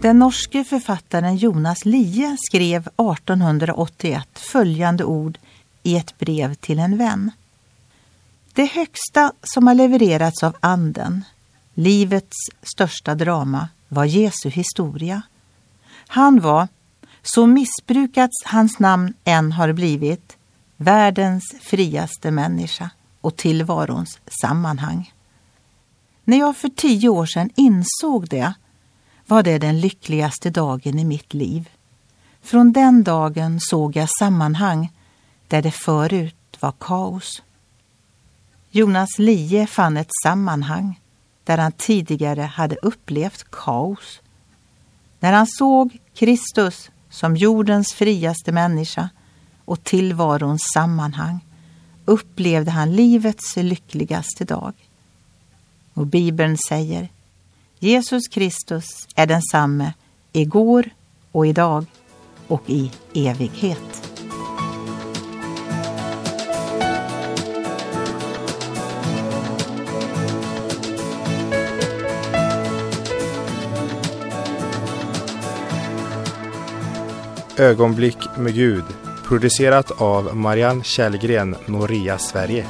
Den norske författaren Jonas Lie skrev 1881 följande ord i ett brev till en vän. Det högsta som har levererats av anden, livets största drama, var Jesu historia. Han var, så missbrukats hans namn än har blivit, världens friaste människa och tillvarons sammanhang. När jag för tio år sedan insåg det var det den lyckligaste dagen i mitt liv. Från den dagen såg jag sammanhang där det förut var kaos. Jonas Lie fann ett sammanhang där han tidigare hade upplevt kaos. När han såg Kristus som jordens friaste människa och tillvarons sammanhang upplevde han livets lyckligaste dag. Och Bibeln säger Jesus Kristus är densamme igår och idag och i evighet. Ögonblick med Gud producerat av Marianne Källgren, Noria Sverige.